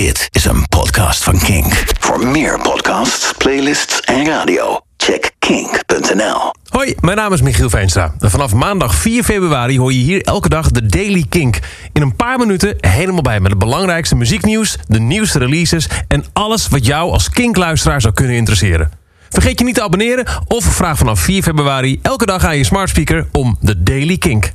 Dit is een podcast van Kink. Voor meer podcasts, playlists en radio, check kink.nl. Hoi, mijn naam is Michiel Veenstra. Vanaf maandag 4 februari hoor je hier elke dag de Daily Kink. In een paar minuten helemaal bij met de belangrijkste muzieknieuws, de nieuwste releases en alles wat jou als Kink-luisteraar zou kunnen interesseren. Vergeet je niet te abonneren of vraag vanaf 4 februari elke dag aan je smart speaker om de Daily Kink.